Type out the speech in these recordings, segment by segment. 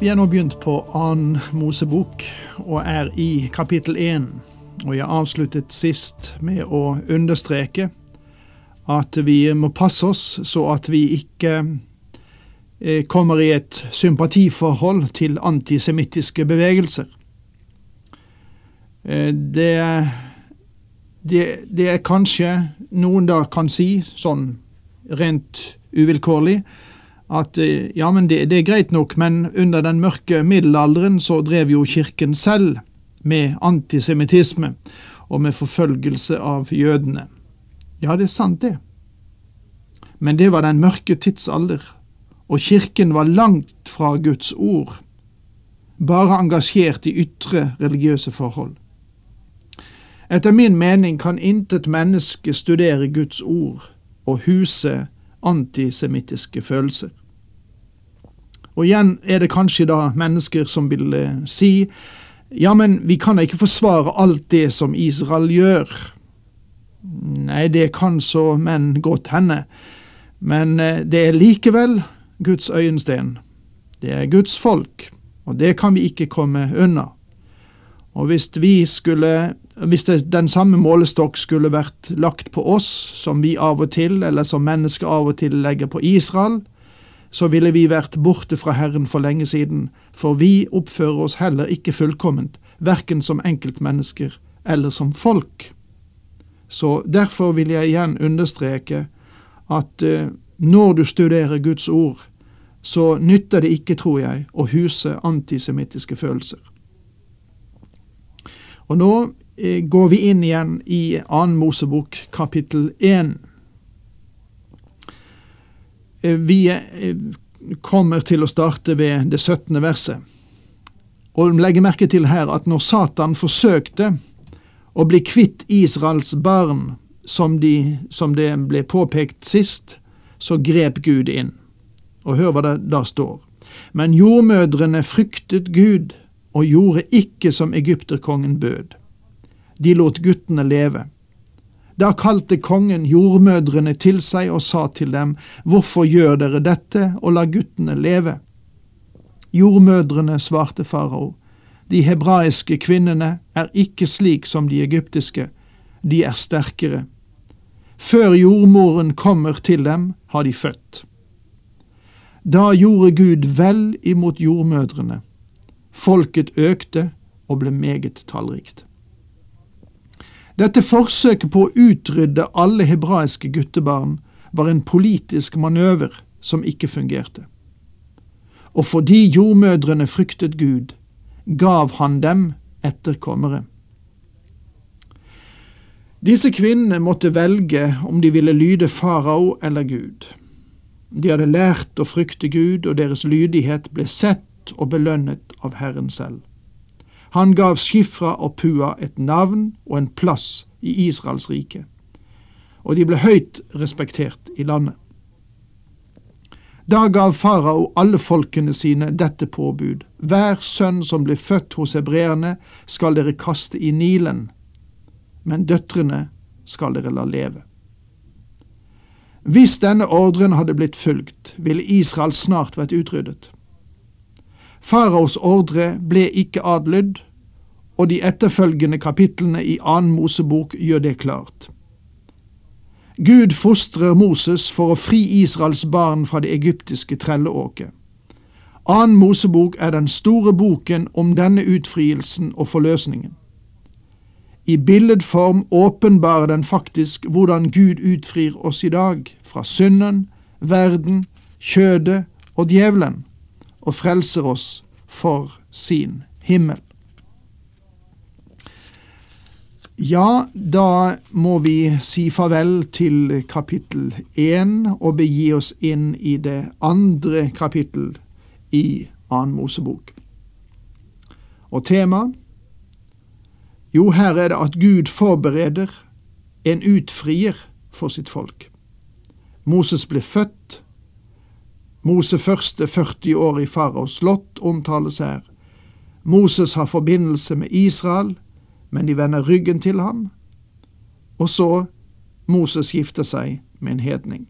Vi er nå begynt på annen Mosebok og er i kapittel én. Og jeg avsluttet sist med å understreke at vi må passe oss så at vi ikke eh, kommer i et sympatiforhold til antisemittiske bevegelser. Eh, det, det, det er kanskje noen da kan si, sånn rent uvilkårlig, at eh, ja, men det, det, er greit nok, men under den mørke middelalderen så drev jo kirken selv med antisemittisme og med forfølgelse av jødene. Ja, det er sant, det. Men det var den mørke tidsalder, og kirken var langt fra Guds ord, bare engasjert i ytre religiøse forhold. Etter min mening kan intet menneske studere Guds ord og huse antisemittiske følelser. Og igjen er det kanskje da mennesker som vil eh, si ja, men vi kan ikke forsvare alt det som Israel gjør. Nei, det kan så menn godt hende, men eh, det er likevel Guds øyensten. Det er Guds folk, og det kan vi ikke komme unna. Og hvis vi skulle hvis det, den samme målestokk skulle vært lagt på oss, som vi av og til, eller som mennesker av og til legger på Israel, så ville vi vært borte fra Herren for lenge siden, for vi oppfører oss heller ikke fullkomment, verken som enkeltmennesker eller som folk. Så derfor vil jeg igjen understreke at uh, når du studerer Guds ord, så nytter det ikke, tror jeg, å huse antisemittiske følelser. Og nå eh, går vi inn igjen i annen Mosebok kapittel én. Eh, vi eh, kommer til å starte ved det 17. verset. Og legger merke til her at når Satan forsøkte å bli kvitt Israels barn, som, de, som det ble påpekt sist, så grep Gud inn. Og hør hva det da står. Men jordmødrene fryktet Gud og gjorde ikke som egypterkongen bød. De lot guttene leve. Da kalte kongen jordmødrene til seg og sa til dem, Hvorfor gjør dere dette og la guttene leve? Jordmødrene svarte farao, De hebraiske kvinnene er ikke slik som de egyptiske, de er sterkere. Før jordmoren kommer til dem, har de født. Da gjorde Gud vel imot jordmødrene. Folket økte og ble meget tallrikt. Dette forsøket på å utrydde alle hebraiske guttebarn var en politisk manøver som ikke fungerte. Og fordi jordmødrene fryktet Gud, gav han dem etterkommere. Disse kvinnene måtte velge om de ville lyde farao eller Gud. De hadde lært å frykte Gud, og deres lydighet ble sett og belønnet av Herren selv. Han gav Skifra og Pua et navn og en plass i Israels rike, og de ble høyt respektert i landet. Da gav farao alle folkene sine dette påbud. Hver sønn som blir født hos hebreerne, skal dere kaste i Nilen, men døtrene skal dere la leve. Hvis denne ordren hadde blitt fulgt, ville Israel snart vært utryddet. Faraos ordre ble ikke adlydd, og de etterfølgende kapitlene i annen Mosebok gjør det klart. Gud fostrer Moses for å fri Israels barn fra det egyptiske trelleåket. Annen Mosebok er den store boken om denne utfrielsen og forløsningen. I billedform åpenbarer den faktisk hvordan Gud utfrir oss i dag fra synden, verden, kjødet og djevelen og frelser oss for sin himmel. Ja, da må vi si farvel til kapittel én og begi oss inn i det andre kapittel i annen Mosebok. Og tema? Jo, her er det at Gud forbereder en utfrier for sitt folk. Moses ble født. Moses første 40 år i faraos slott omtales her. Moses har forbindelse med Israel, men de vender ryggen til ham. Og så Moses gifter seg med en hedning.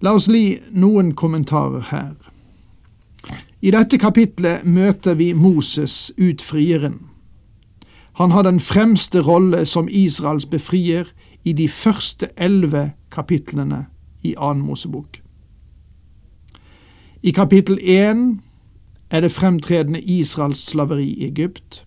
La oss li noen kommentarer her. I dette kapitlet møter vi Moses, utfrieren. Han har den fremste rolle som Israels befrier i de første elleve kapitlene i annen Mosebok. I kapittel én er det fremtredende Israels slaveri i Egypt.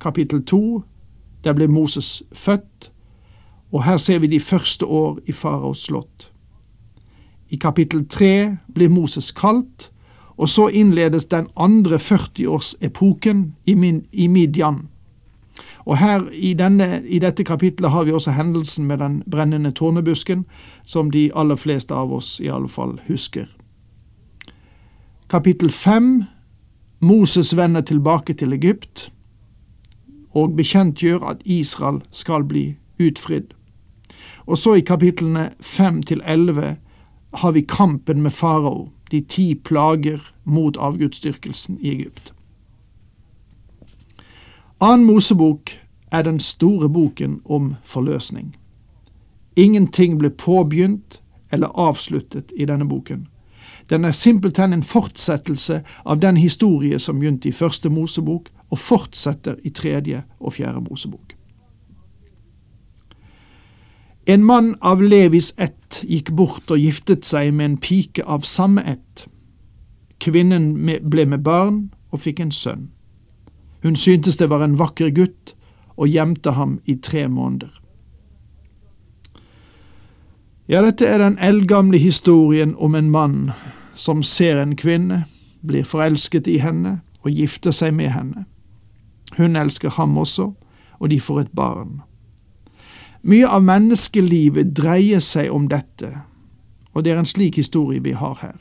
Kapittel to, der ble Moses født, og her ser vi de første år i faraos slott. I kapittel tre blir Moses kalt, og så innledes den andre 40-årsepoken i Midian. Og her i, denne, i, dette kapitlet har vi også hendelsen med den brennende tornebusken, som de aller fleste av oss i alle fall husker. Kapittel fem Moses vender tilbake til Egypt og bekjentgjør at Israel skal bli utfridd. Og så i kapitlene fem til elleve har vi kampen med farao, de ti plager mot avgudsdyrkelsen i Egypt. Annen Mosebok er den store boken om forløsning. Ingenting ble påbegynt eller avsluttet i denne boken. Den er simpelthen en fortsettelse av den historie som begynte i første Mosebok, og fortsetter i tredje og fjerde Mosebok. En mann av Levis ett gikk bort og giftet seg med en pike av samme ett. Kvinnen ble med barn og fikk en sønn. Hun syntes det var en vakker gutt, og gjemte ham i tre måneder. Ja, dette er den eldgamle historien om en mann som ser en kvinne, blir forelsket i henne og gifter seg med henne. Hun elsker ham også, og de får et barn. Mye av menneskelivet dreier seg om dette, og det er en slik historie vi har her.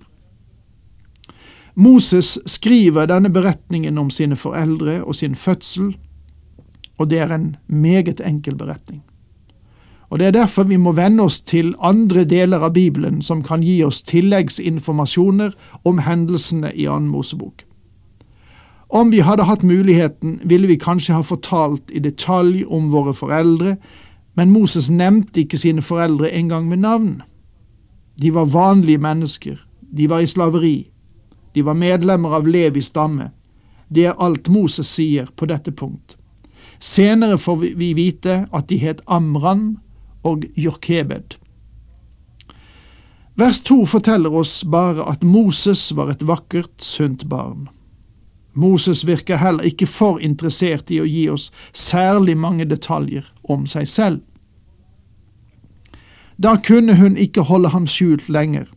Moses skriver denne beretningen om sine foreldre og sin fødsel, og det er en meget enkel beretning. Og Det er derfor vi må venne oss til andre deler av Bibelen som kan gi oss tilleggsinformasjoner om hendelsene i annen Mosebok. Om vi hadde hatt muligheten, ville vi kanskje ha fortalt i detalj om våre foreldre, men Moses nevnte ikke sine foreldre engang med navn. De var vanlige mennesker, de var i slaveri, de var medlemmer av Levis stamme. Det er alt Moses sier på dette punkt. Senere får vi vite at de het Amran og Jorkebed. Vers to forteller oss bare at Moses var et vakkert, sunt barn. Moses virker heller ikke for interessert i å gi oss særlig mange detaljer om seg selv. Da kunne hun ikke holde ham skjult lenger.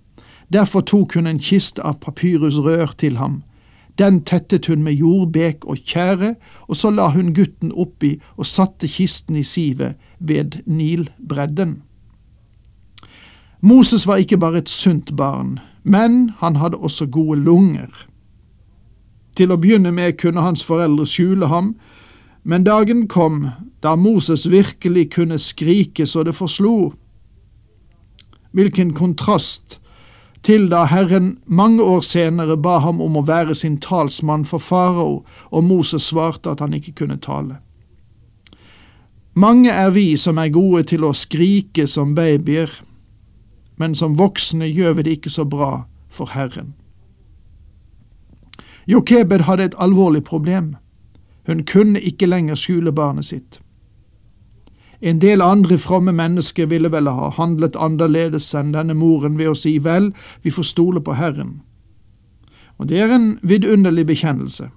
Derfor tok hun en kiste av papyrusrør til ham. Den tettet hun med jordbek og tjære, og så la hun gutten oppi og satte kisten i sivet ved Nilbredden. Moses var ikke bare et sunt barn, men han hadde også gode lunger. Til å begynne med kunne hans foreldre skjule ham, men dagen kom da Moses virkelig kunne skrike så det forslo. Hvilken kontrast til da Herren mange år senere ba ham om å være sin talsmann for farao, og Moses svarte at han ikke kunne tale. Mange er vi som er gode til å skrike som babyer, men som voksne gjør vi det ikke så bra for Herren. Jokebed hadde et alvorlig problem. Hun kunne ikke lenger skjule barnet sitt. En del andre fromme mennesker ville vel ha handlet annerledes enn denne moren ved å si vel, vi får stole på Herren. Og det er en vidunderlig bekjennelse.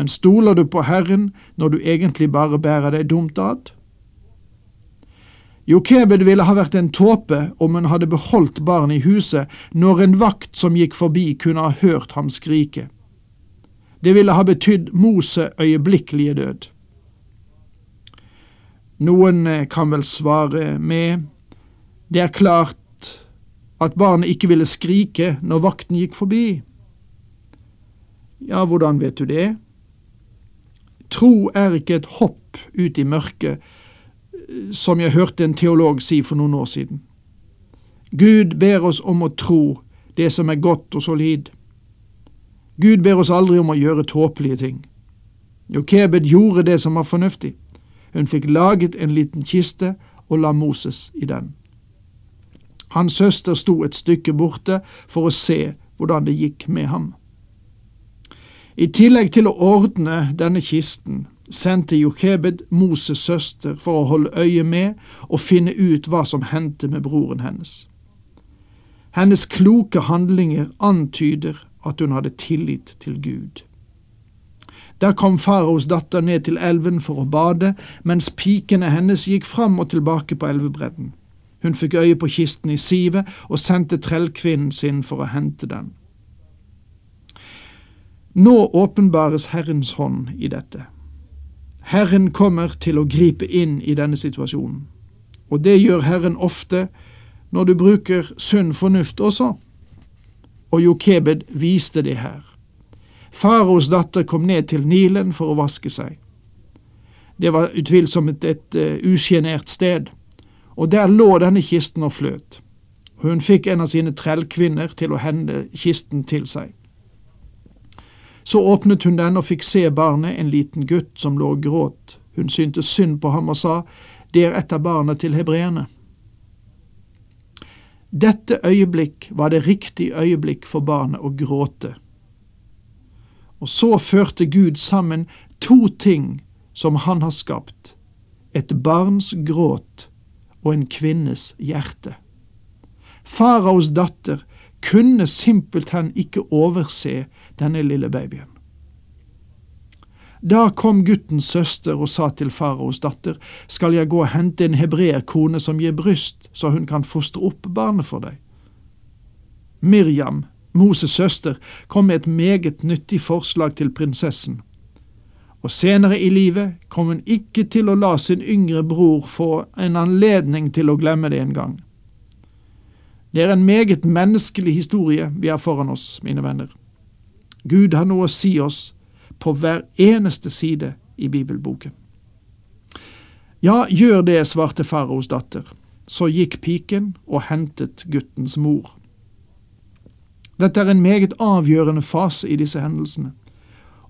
Men stoler du på Herren når du egentlig bare bærer deg dumt ad? Jokebed ville ha vært en tåpe om hun hadde beholdt barnet i huset når en vakt som gikk forbi kunne ha hørt ham skrike. Det ville ha betydd Mose øyeblikkelige død. Noen eh, kan vel svare med Det er klart at barnet ikke ville skrike når vakten gikk forbi. Ja, hvordan vet du det? Tro er ikke et hopp ut i mørket, som jeg hørte en teolog si for noen år siden. Gud ber oss om å tro det som er godt og solid. Gud ber oss aldri om å gjøre tåpelige ting. Jokebed gjorde det som var fornuftig. Hun fikk laget en liten kiste og la Moses i den. Hans søster sto et stykke borte for å se hvordan det gikk med ham. I tillegg til å ordne denne kisten sendte Jokebed Moses' søster for å holde øye med og finne ut hva som hendte med broren hennes. Hennes kloke handlinger antyder at hun hadde tillit til Gud. Der kom faraos datter ned til elven for å bade, mens pikene hennes gikk fram og tilbake på elvebredden. Hun fikk øye på kisten i sivet og sendte trellkvinnen sin for å hente den. Nå åpenbares Herrens hånd i dette. Herren kommer til å gripe inn i denne situasjonen, og det gjør Herren ofte når du bruker sunn fornuft også. Og Jokebed viste det her. Faraos datter kom ned til Nilen for å vaske seg. Det var utvilsomt et, uh, usjenert sted, og der lå denne kisten og fløt. Hun fikk en av sine trellkvinner til å hende kisten til seg. Så åpnet hun den og fikk se barnet, en liten gutt som lå og gråt. Hun syntes synd på ham og sa, Det er et av barna til hebreerne. Dette øyeblikk var det riktige øyeblikk for barnet å gråte. Og så førte Gud sammen to ting som han har skapt, et barns gråt og en kvinnes hjerte. Faraos datter kunne simpelthen ikke overse denne lille babyen. Da kom guttens søster og sa til faraos datter, skal jeg gå og hente en hebreerkone som gir bryst, så hun kan fostre opp barnet for deg? Miriam, Moses' søster, kom med et meget nyttig forslag til prinsessen, og senere i livet kom hun ikke til å la sin yngre bror få en anledning til å glemme det en gang. Det er en meget menneskelig historie vi har foran oss, mine venner. Gud har noe å si oss på hver eneste side i bibelboken. Ja, gjør det, svarte faraos datter. Så gikk piken og hentet guttens mor. Dette er en meget avgjørende fase i disse hendelsene.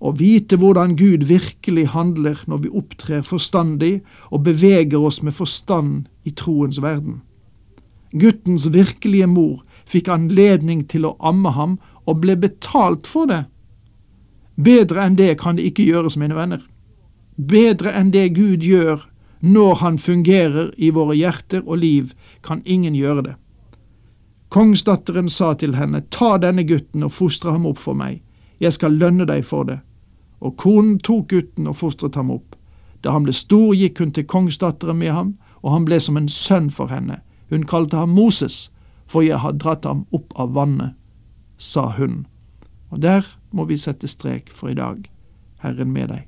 Å vite hvordan Gud virkelig handler når vi opptrer forstandig og beveger oss med forstand i troens verden. Guttens virkelige mor fikk anledning til å amme ham og ble betalt for det. Bedre enn det kan det ikke gjøres, mine venner. Bedre enn det Gud gjør når Han fungerer i våre hjerter og liv, kan ingen gjøre det. Kongsdatteren sa til henne, ta denne gutten og fostre ham opp for meg, jeg skal lønne deg for det. Og konen tok gutten og fostret ham opp. Da han ble stor, gikk hun til kongsdatteren med ham, og han ble som en sønn for henne. Hun kalte ham Moses, for jeg har dratt ham opp av vannet, sa hun. Og der må vi sette strek for i dag. Herren med deg.